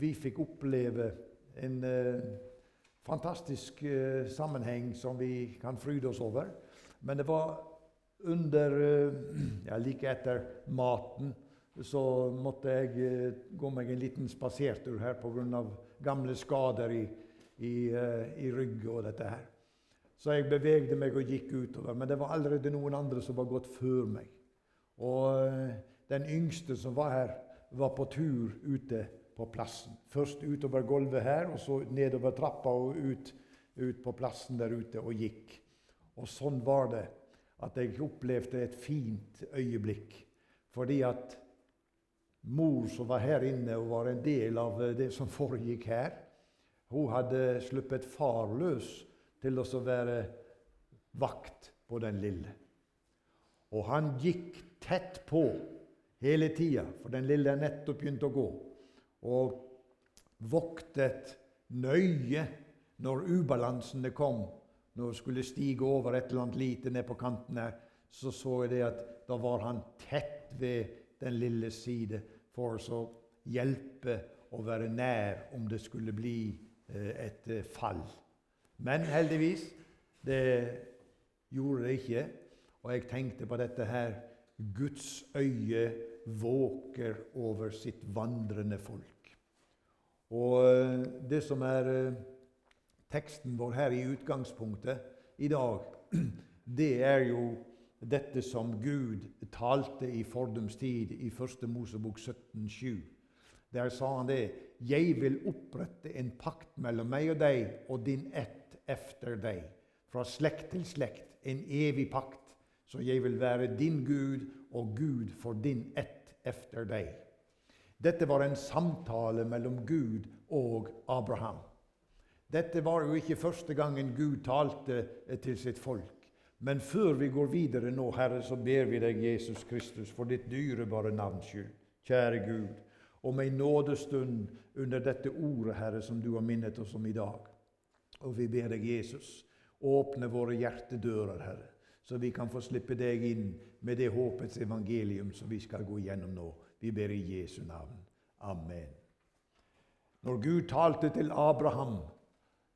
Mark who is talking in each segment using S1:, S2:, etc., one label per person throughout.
S1: vi fikk oppleve en eh, fantastisk eh, sammenheng som vi kan fryde oss over. Men det var under eh, ja, Like etter maten så måtte jeg eh, gå meg en liten spasertur her pga. gamle skader i, i, eh, i rygg og dette her. Så jeg bevegde meg og gikk utover. Men det var allerede noen andre som var gått før meg. Og eh, den yngste som var her, var på tur ute på plassen. Først utover gulvet her, og så nedover trappa og ut, ut på plassen der ute og gikk. Og sånn var det at jeg opplevde et fint øyeblikk. Fordi at mor som var her inne og var en del av det som foregikk her, hun hadde sluppet far løs til å være vakt på den lille. Og han gikk tett på hele tida, for den lille er nettopp begynt å gå. Og voktet nøye når ubalansene kom. Når hun skulle stige over et eller annet lite ned på kanten her, så så jeg det at da var han tett ved den lille side for å hjelpe og være nær om det skulle bli eh, et eh, fall. Men heldigvis, det gjorde det ikke. Og jeg tenkte på dette her Guds øye våker over sitt vandrende folk. Og eh, det som er eh, teksten vår her i utgangspunktet i dag, det er jo dette som Gud talte i fordums tid i 1. Mosebok 17,7. Der sa han det. Jeg vil opprette en pakt mellom meg og deg og din ett efter deg. Fra slekt til slekt. En evig pakt. Så jeg vil være din Gud og Gud for din ett efter deg. Dette var en samtale mellom Gud og Abraham. Dette var jo ikke første gangen Gud talte til sitt folk. Men før vi går videre nå, Herre, så ber vi deg, Jesus Kristus, for ditt dyrebare navns skyld, kjære Gud, om ei nådestund under dette ordet, Herre, som du har minnet oss om i dag. Og vi ber deg, Jesus, åpne våre hjertedører, Herre så vi kan få slippe deg inn med det håpets evangelium som vi skal gå igjennom nå. Vi ber i Jesu navn. Amen. Når Gud talte til Abraham,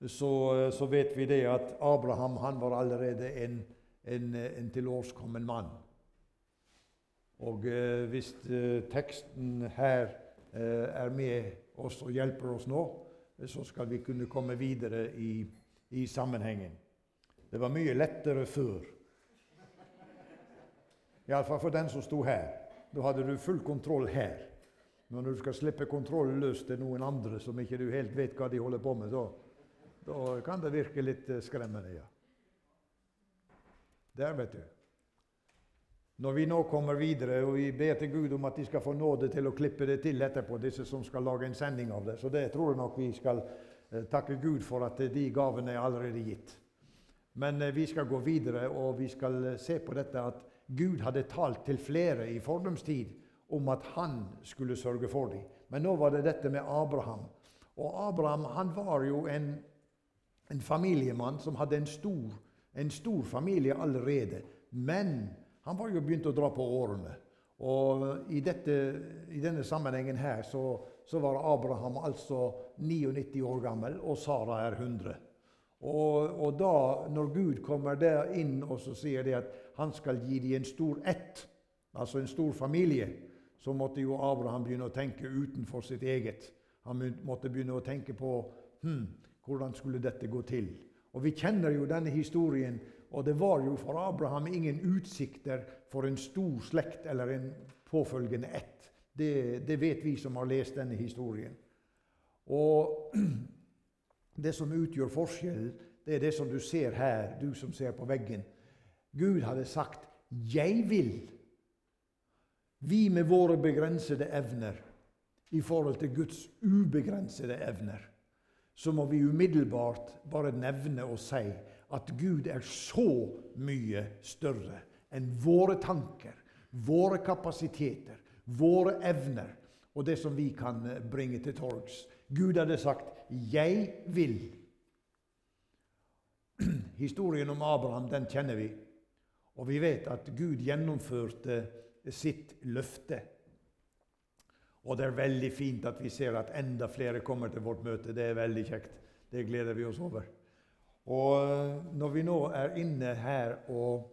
S1: så, så vet vi det at Abraham han var allerede en, en, en tilårskommen mann. Og eh, hvis eh, teksten her eh, er med oss og hjelper oss nå, så skal vi kunne komme videre i, i sammenhengen. Det var mye lettere før. Iallfall for den som sto her. Da hadde du full kontroll her. Men når du skal slippe kontrollen løs til noen andre som ikke du helt vet hva de holder på med, da, da kan det virke litt eh, skremmende. ja. Der, vet du. Når vi nå kommer videre, og vi ber til Gud om at de skal få nåde til å klippe det til etterpå, disse som skal lage en sending av det, så det tror jeg nok vi skal eh, takke Gud for at de gavene er allerede gitt. Men eh, vi skal gå videre, og vi skal se på dette at Gud hadde talt til flere i fordums tid om at han skulle sørge for dem. Men nå var det dette med Abraham. Og Abraham han var jo en, en familiemann som hadde en stor, en stor, familie allerede. Men han var jo begynt å dra på årene. Og i, dette, i denne sammenhengen her så, så, var Abraham altså 99 år gammel, og Sara er 100. Og, og da, når Gud kommer der inn og så sier det at han skal gi dem en stor ett, altså en stor familie, så måtte jo Abraham begynne å tenke utenfor sitt eget. Han måtte begynne å tenke på hm, hvordan skulle dette gå til. Og Vi kjenner jo denne historien, og det var jo for Abraham ingen utsikter for en stor slekt eller en påfølgende ett. Det, det vet vi som har lest denne historien. Og det som utgjør forskjellen, det er det som du ser her, du som ser på veggen. Gud hadde sagt 'Jeg vil'. Vi med våre begrensede evner i forhold til Guds ubegrensede evner, så må vi umiddelbart bare nevne og si at Gud er så mye større enn våre tanker, våre kapasiteter, våre evner og det som vi kan bringe til torgs. Gud hadde sagt 'Jeg vil'. Historien om Abraham den kjenner vi. Og vi vet at Gud gjennomførte sitt løfte. Og det er veldig fint at vi ser at enda flere kommer til vårt møte. Det er veldig kjekt. Det gleder vi oss over. Og eh, når vi nå er inne her og,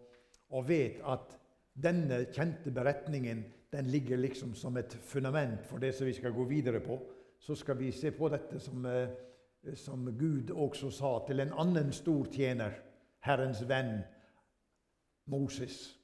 S1: og vet at denne kjente beretningen den ligger liksom som et fundament for det som vi skal gå videre på, så skal vi se på dette som, eh, som Gud også sa til en annen stor tjener, Herrens venn Moses.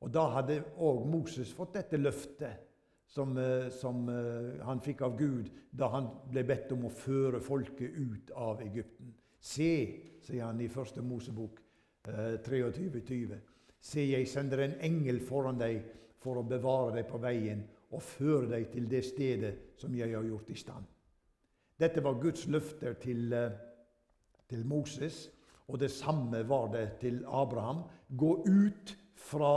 S1: Og da hadde òg Moses fått dette løftet som, eh, som, eh, han fikk av Gud da han ble bedt om å føre folket ut av Egypten. Se, sier han i første Mosebok eh, 23.20. Se, jeg sender en engel foran deg for å bevare deg på veien og føre deg til det stedet som jeg har gjort i stand. Dette var Guds løfter til, eh, til Moses, og det samme var det til Abraham. Gå ut fra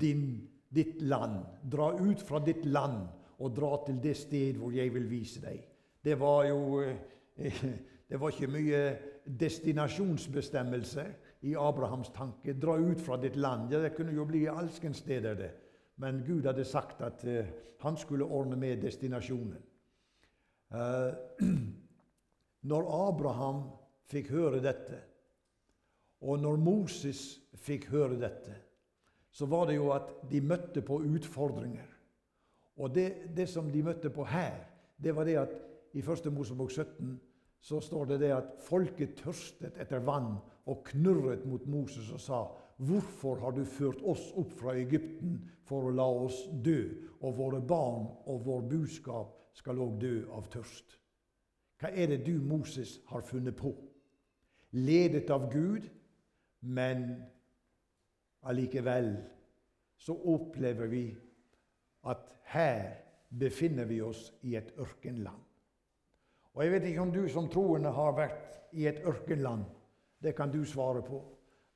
S1: din ditt land. Dra ut fra ditt land og dra til det sted hvor jeg vil vise deg. Det var jo eh, det var ikke mye destinasjonsbestemmelse i Abrahams tanke. Dra ut fra ditt land. Ja, det kunne jo bli alskens steder, det. Men Gud hadde sagt at uh, han skulle ordne med destinasjonen. Uh, når Abraham fikk høre dette, og når Moses fikk høre dette, så var det jo at de møtte på utfordringer. Og det, det som de møtte på her, det var det at i 1. Mosebok 17 så står det det at folket tørstet etter vann og knurret mot Moses og sa:" Hvorfor har du ført oss opp fra Egypten for å la oss dø, og våre barn og vår buskap skal òg dø av tørst? Hva er det du, Moses, har funnet på? Ledet av Gud, men allikevel så opplever vi at her befinner vi oss i et ørkenland. Og Jeg vet ikke om du som troende har vært i et ørkenland. Det kan du svare på.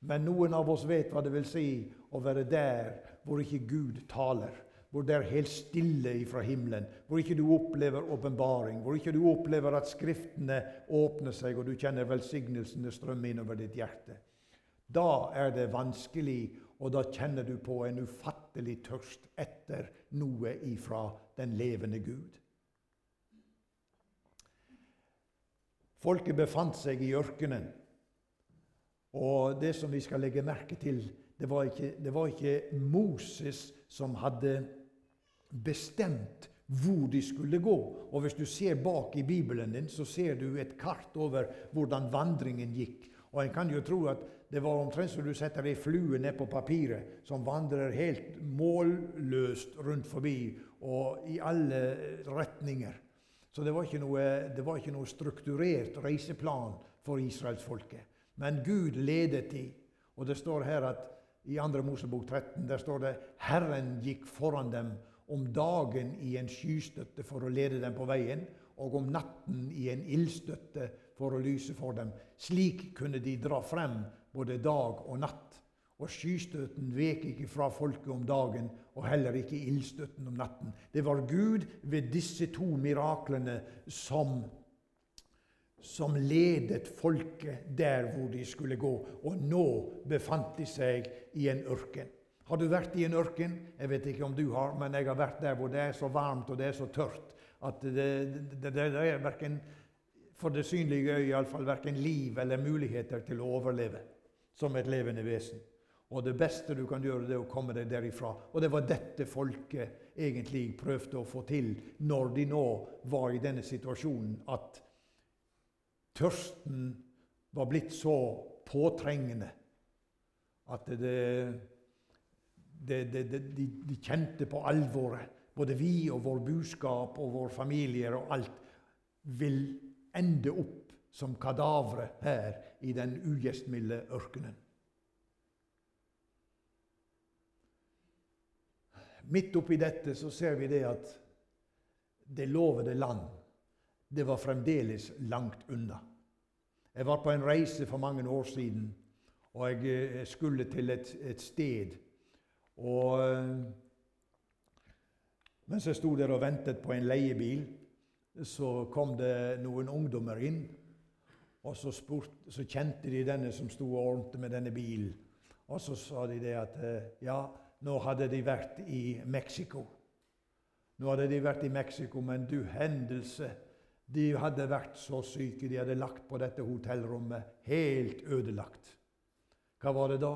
S1: Men noen av oss vet hva det vil si å være der hvor ikke Gud taler. Hvor det er helt stille ifra himmelen. Hvor ikke du opplever åpenbaring. Hvor ikke du opplever at Skriftene åpner seg, og du kjenner velsignelsene strømme innover ditt hjerte. Da er det vanskelig, og da kjenner du på en ufattelig tørst etter noe ifra den levende Gud. Folket befant seg i ørkenen. Og det som vi skal legge merke til, det var ikke, det var ikke Moses som hadde bestemt hvor de skulle gå. Og Hvis du ser bak i Bibelen din, så ser du et kart over hvordan vandringen gikk. Og En kan jo tro at det var omtrent som du setter ei flue ned på papiret som vandrer helt målløst rundt forbi og i alle retninger. Så det var ikke noe, var ikke noe strukturert reiseplan for israelsfolket. Men Gud ledet de. Og det står her at i 2. Mosebok 13 der står det Herren gikk foran dem om dagen i en skystøtte for å lede dem på veien, og om natten i en ildstøtte for å lyse for dem. Slik kunne de dra frem både dag og natt. Og skystøten vek ikke fra folket om dagen, og heller ikke ildstøtten om natten. Det var Gud ved disse to miraklene som, som ledet folket der hvor de skulle gå. Og nå befant de seg i en ørken. Har du vært i en ørken? Jeg vet ikke om du har, men jeg har vært der hvor det er så varmt og det er så tørt at det, det, det, det er verken for det synlige øyet iallfall verken liv eller muligheter til å overleve som et levende vesen. Og det beste du kan gjøre, det er å komme deg derifra. Og det var dette folket egentlig prøvde å få til når de nå var i denne situasjonen at tørsten var blitt så påtrengende at det, det, det, de, de kjente på alvoret. Både vi og vår buskap og vår familier og alt vil ende opp som kadavre her i den ugjestmilde ørkenen. Midt oppi dette så ser vi det at det lovede land det var fremdeles langt unna. Jeg var på en reise for mange år siden, og jeg eh, skulle til et, et sted. Og eh, mens jeg sto der og ventet på en leiebil, så kom det noen ungdommer inn og så, spurt, så, kjente de denne som sto og ordnet med denne bilen. Og så sa de det at eh, ja, nå hadde de vært i Mexico. Nå hadde de vært i Mexico, men du hendelse. De hadde vært så syke. De hadde lagt på dette hotellrommet helt ødelagt. Hva var det da?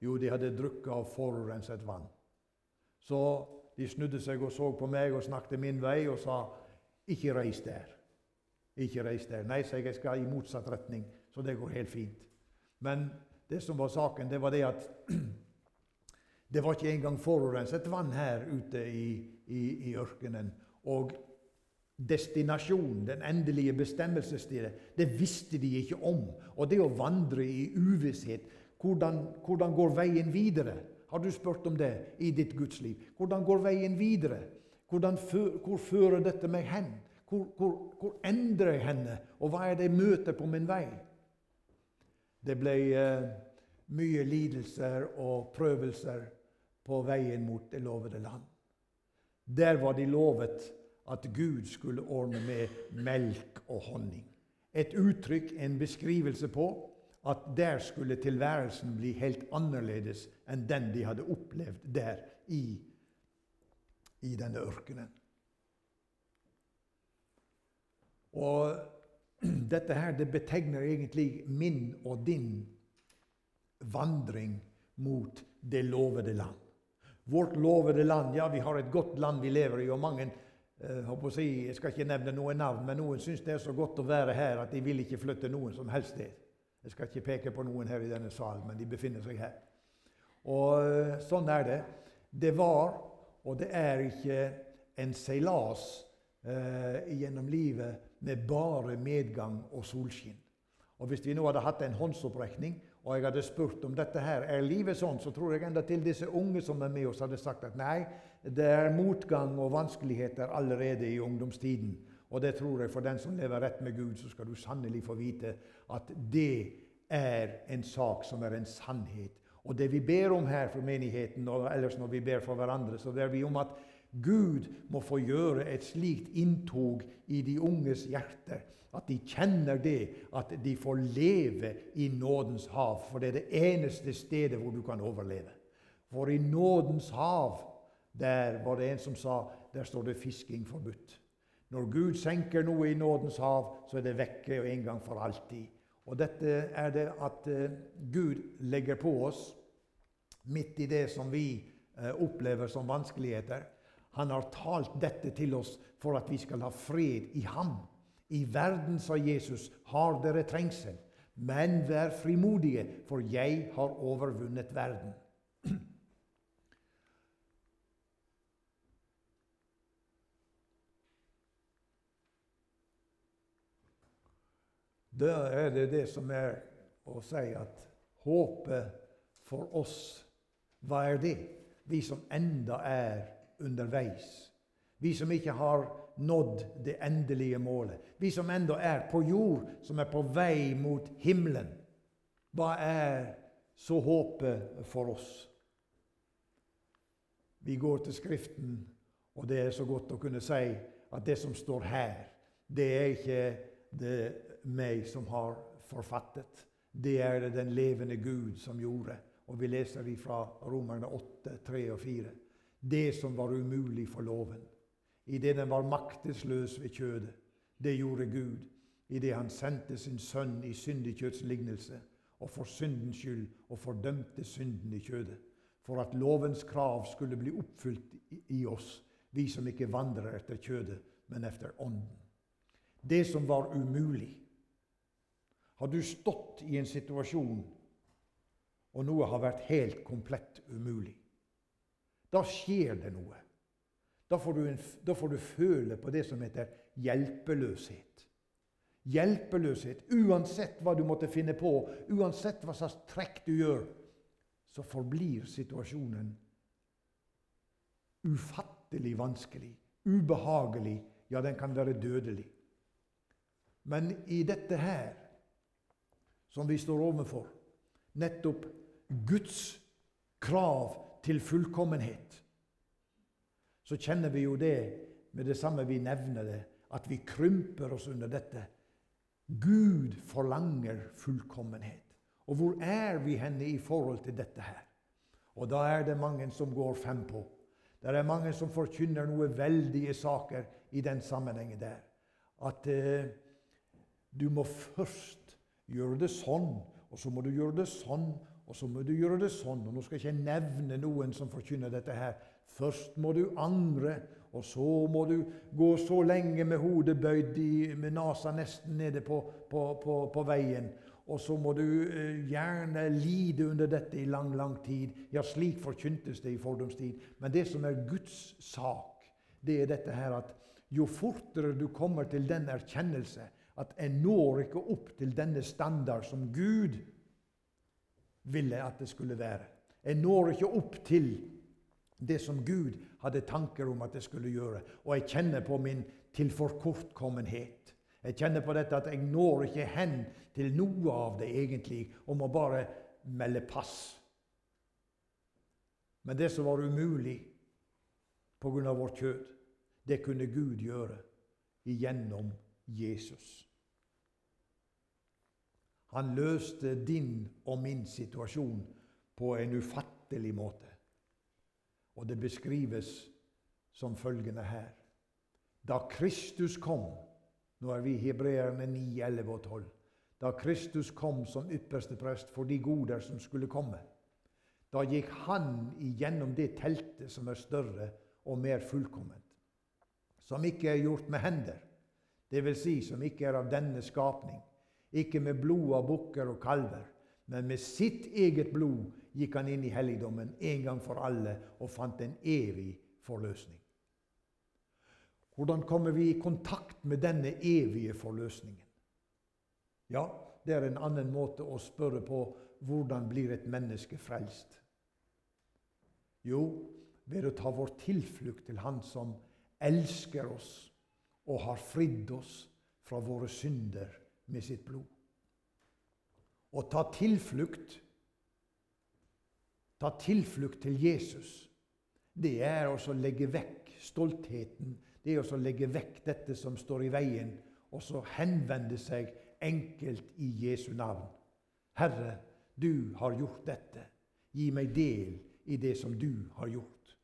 S1: Jo, de hadde drukket av forurenset vann. Så de snudde seg og så på meg og snakket min vei og sa, 'Ikke reis der.' Ikke reis der. Nei, sa jeg, jeg skal i motsatt retning, så det går helt fint. Men det som var saken, det var det at det var ikke engang forurenset vann her ute i, i, i ørkenen. Og destinasjonen, den endelige bestemmelsesstedet, det visste de ikke om. Og det å vandre i uvisshet hvordan, hvordan går veien videre? Har du spurt om det i ditt gudsliv? Hvordan går veien videre? Hvor fører dette meg hen? Hvor, hvor, hvor, endrer jeg henne, og hva er det jeg møter på min vei? Det ble eh, mye lidelser og prøvelser på veien mot det lovede land. Der var de lovet at Gud skulle ordne med melk og honning. Et uttrykk, en beskrivelse på at der skulle tilværelsen bli helt annerledes enn den de hadde opplevd der i, i denne ørkenen. Og dette her, det betegner egentlig min og din vandring mot det lovede land. Vårt lovede land, ja, vi har et godt land vi lever i, og mange eh, Jeg skal ikke nevne noen navn, men noen syns det er så godt å være her at de vil ikke flytte noen som helst sted. Jeg skal ikke peke på noen her i denne salen, men de befinner seg her. Og eh, sånn er det. Det var, og det er ikke en seilas eh, gjennom livet med bare medgang og solskinn. Og Hvis vi nå hadde hatt en håndsopprekning, og jeg hadde spurt om dette her, er livet sånn, så tror jeg enda til disse unge som er med oss, hadde sagt at nei, det er motgang og vanskeligheter allerede i ungdomstiden. Og det tror jeg for den som lever rett med Gud, så skal du sannelig få vite at det er en sak som er en sannhet. Og det vi ber om her for menigheten, og ellers når vi ber for hverandre, så ber vi om at Gud må få gjøre et slikt inntog i de unges hjerter. At de kjenner det, at de får leve i nådens hav. For det er det eneste stedet hvor du kan overleve. For i nådens hav, der var det en som sa, der står det fisking forbudt. Når Gud senker noe i nådens hav, så er det vekke og en gang for alltid. Og dette er det at uh, Gud legger på oss midt i det som vi uh, opplever som vanskeligheter. Han har talt dette til oss for at vi skal ha fred i ham. I verden, sa Jesus, har dere trengsel. Men vær frimodige, for jeg har overvunnet verden. Da er det det som er å si at håpet for oss, hva er det? Vi som enda er underveis. Vi som ikke har nådd det endelige målet. Vi som enda er på jord, som er på vei mot himmelen. Hva er så håpet for oss? Vi går til Skriften, og det er så godt å kunne si at det som står her, det er ikke det meg som har forfattet. Det er det den levende Gud som gjorde. Og vi leser fra Romerne 8, 3 og 4. Det som var umulig for loven. Idet den var maktesløs ved kjødet. Det gjorde Gud idet han sendte sin sønn i syndig kjøtts lignelse og for syndens skyld og fordømte synden i kjødet. For at lovens krav skulle bli oppfylt i oss, vi som ikke vandrer etter kjødet, men etter ånden. Det som var umulig, har du stått i en situasjon og noe har vært helt komplett umulig? Da skjer det noe. Da får, du en, da får du føle på det som heter hjelpeløshet. Hjelpeløshet. Uansett hva du måtte finne på, uansett hva slags trekk du gjør, så forblir situasjonen ufattelig vanskelig, ubehagelig, ja, den kan være dødelig. Men i dette her som vi står overfor. Nettopp Guds krav til fullkommenhet. Så kjenner vi jo det med det samme vi nevner det, at vi krymper oss under dette. Gud forlanger fullkommenhet. Og hvor er vi henne i forhold til dette her? Og da er det mange som går fem på. Det er mange som forkynner noe veldige saker i den sammenhengen der. At eh, du må først gjøre det sånn, og så må du gjøre det sånn, og så må du gjøre det sånn. Og nå skal jeg ikke nevne noen som forkynner dette her. Først må du angre, og så må du gå så lenge med hodet bøyd i, med nesa nesten nede på, på, på, på veien. Og så må du eh, gjerne lide under dette i lang, lang tid. Ja, slik forkyntes det i fordomstid. Men det som er Guds sak, det er dette her at jo fortere du kommer til den erkjennelse at jeg når ikke opp til denne standard som Gud ville at det skulle være. Jeg når ikke opp til det som Gud hadde tanker om at jeg skulle gjøre. Og jeg kjenner på min tilforkortkommenhet. Jeg kjenner på dette at jeg når ikke hen til noe av det egentlig, og må bare melde pass. Men det som var umulig pga. vårt kjød, det kunne Gud gjøre igjennom Jesus. Han løste din og min situasjon på en ufattelig måte. Og det beskrives som følgende her. Da Kristus kom Nå er vi hebreerne 9, 11 og 12. Da Kristus kom som ypperste prest for de goder som skulle komme, da gikk han igjennom det teltet som er større og mer fullkomment, som ikke er gjort med hender, dvs. Si, som ikke er av denne skapning, ikke med blod av bukker og kalver, men med sitt eget blod gikk han inn i helligdommen en gang for alle og fant en evig forløsning. Hvordan kommer vi i kontakt med denne evige forløsningen? Ja, det er en annen måte å spørre på hvordan blir et menneske frelst? Jo, ved å ta vår tilflukt til Han som elsker oss og har fridd oss fra våre synder med sitt blod. Å ta tilflukt Ta tilflukt til Jesus. Det er å legge vekk stoltheten. Det er å legge vekk dette som står i veien, og så henvende seg enkelt i Jesu navn. Herre, du har gjort dette. Gi meg del i det som du har gjort.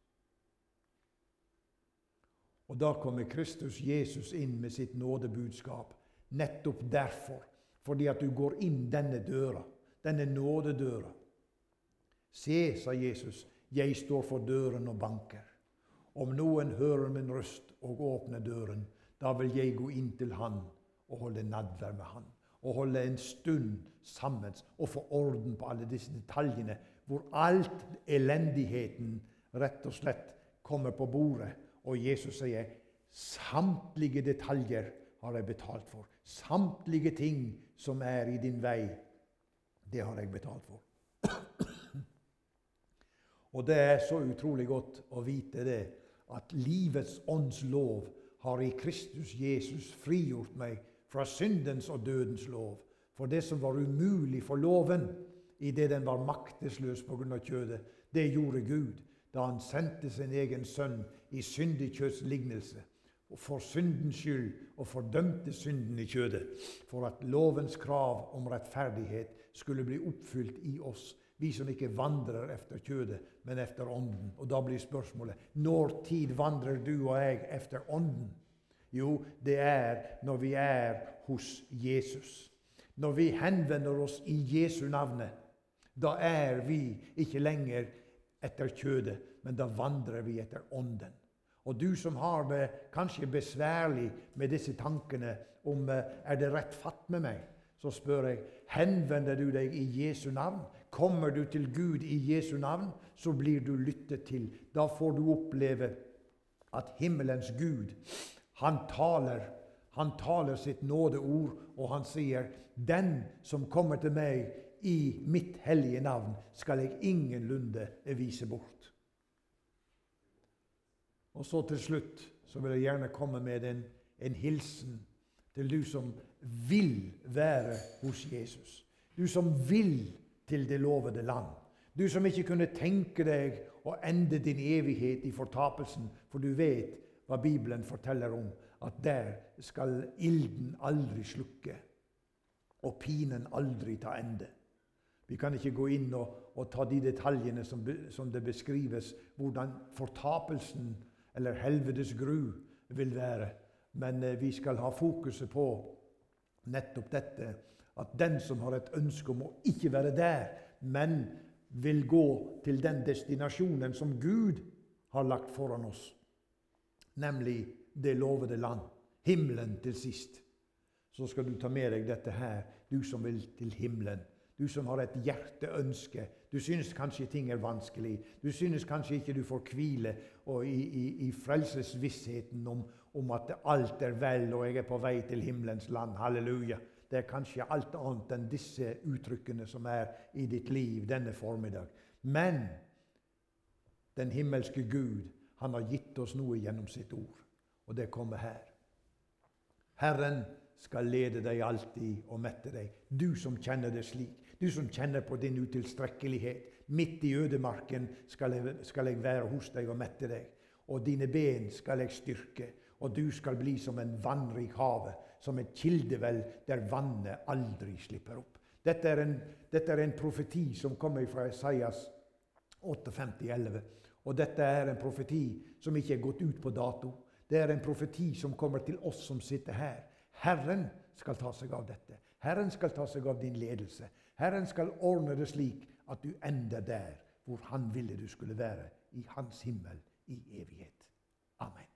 S1: Og Da kommer Kristus Jesus inn med sitt nådebudskap. Nettopp derfor. Fordi at du går inn denne døra, denne nådedøra. Se, sa Jesus, jeg står for døren og banker. Om noen hører min røst og åpner døren, da vil jeg gå inn til han og holde nadvær med han. Og holde en stund sammen og få orden på alle disse detaljene, hvor alt elendigheten rett og slett kommer på bordet. Og Jesus sier samtlige detaljer har jeg betalt for. Samtlige ting som er i din vei, det har jeg betalt for. Og det er så utrolig godt å vite det, at livets ånds lov har i Kristus Jesus frigjort meg fra syndens og dødens lov. For det som var umulig for loven idet den var maktesløs pga. kjødet, det gjorde Gud da han sendte sin egen sønn i syndig kjøtts lignelse for syndens skyld og fordømte synden i kjødet, for at lovens krav om rettferdighet skulle bli oppfylt i oss vi som ikke vandrer efter kjødet, men efter Ånden. Og da blir spørsmålet når tid vandrer du og jeg efter Ånden? Jo, det er når vi er hos Jesus. Når vi henvender oss i Jesu navnet, da er vi ikke lenger etter kjødet, men da vandrer vi etter Ånden. Og du som har det kanskje besværlig med disse tankene om eh, er det rett fatt med meg, så spør jeg henvender du deg i Jesu navn. Kommer du til Gud i Jesu navn, så blir du lyttet til. Da får du oppleve at himmelens Gud, han taler. Han taler sitt nådeord, og han sier, 'Den som kommer til meg i mitt hellige navn, skal jeg ingenlunde vise bort.' Og så til slutt så vil jeg gjerne komme med en, en hilsen til du som vil være hos Jesus. Du som vil til det lovede land. Du som ikke kunne tenke deg å ende din evighet i fortapelsen, for du vet hva Bibelen forteller om, at der skal ilden aldri slukke og pinen aldri ta ende. Vi kan ikke gå inn og, og ta de detaljene som, som, det beskrives, hvordan fortapelsen eller helvetes gru vil være. Men eh, vi skal ha fokuset på nettopp dette at den som har et ønske om å ikke være der, men vil gå til den destinasjonen som Gud har lagt foran oss, nemlig det lovede land, himmelen til sist, så skal du ta med deg dette her, du som vil til himmelen. Du som har et hjerteønske. Du synes kanskje ting er vanskelig. Du synes kanskje ikke du får hvile i, i, i frelsesvissheten om, om, at alt er vel, og jeg er på vei til himmelens land. Halleluja. Det er kanskje alt annet enn disse uttrykkene som er i ditt liv denne formiddag. Men den himmelske Gud, han har gitt oss noe gjennom sitt ord, og det kommer her. Herren skal lede deg alltid og mette deg. Du som kjenner det slik. Du som kjenner på din utilstrekkelighet. Midt i ødemarken skal jeg, skal jeg være hos deg og mette deg. Og dine ben skal jeg styrke, og du skal bli som en vannrik havet, som et kildevell der vannet aldri slipper opp. Dette er en, dette er en profeti som kommer fra Isaias 58,11. Og dette er en profeti som ikke er gått ut på dato. Det er en profeti som kommer til oss som sitter her. Herren skal ta seg av dette. Herren skal ta seg av din ledelse. Herren skal ordne det slik at du ender der hvor Han ville du skulle være, i Hans himmel i evighet. Amen.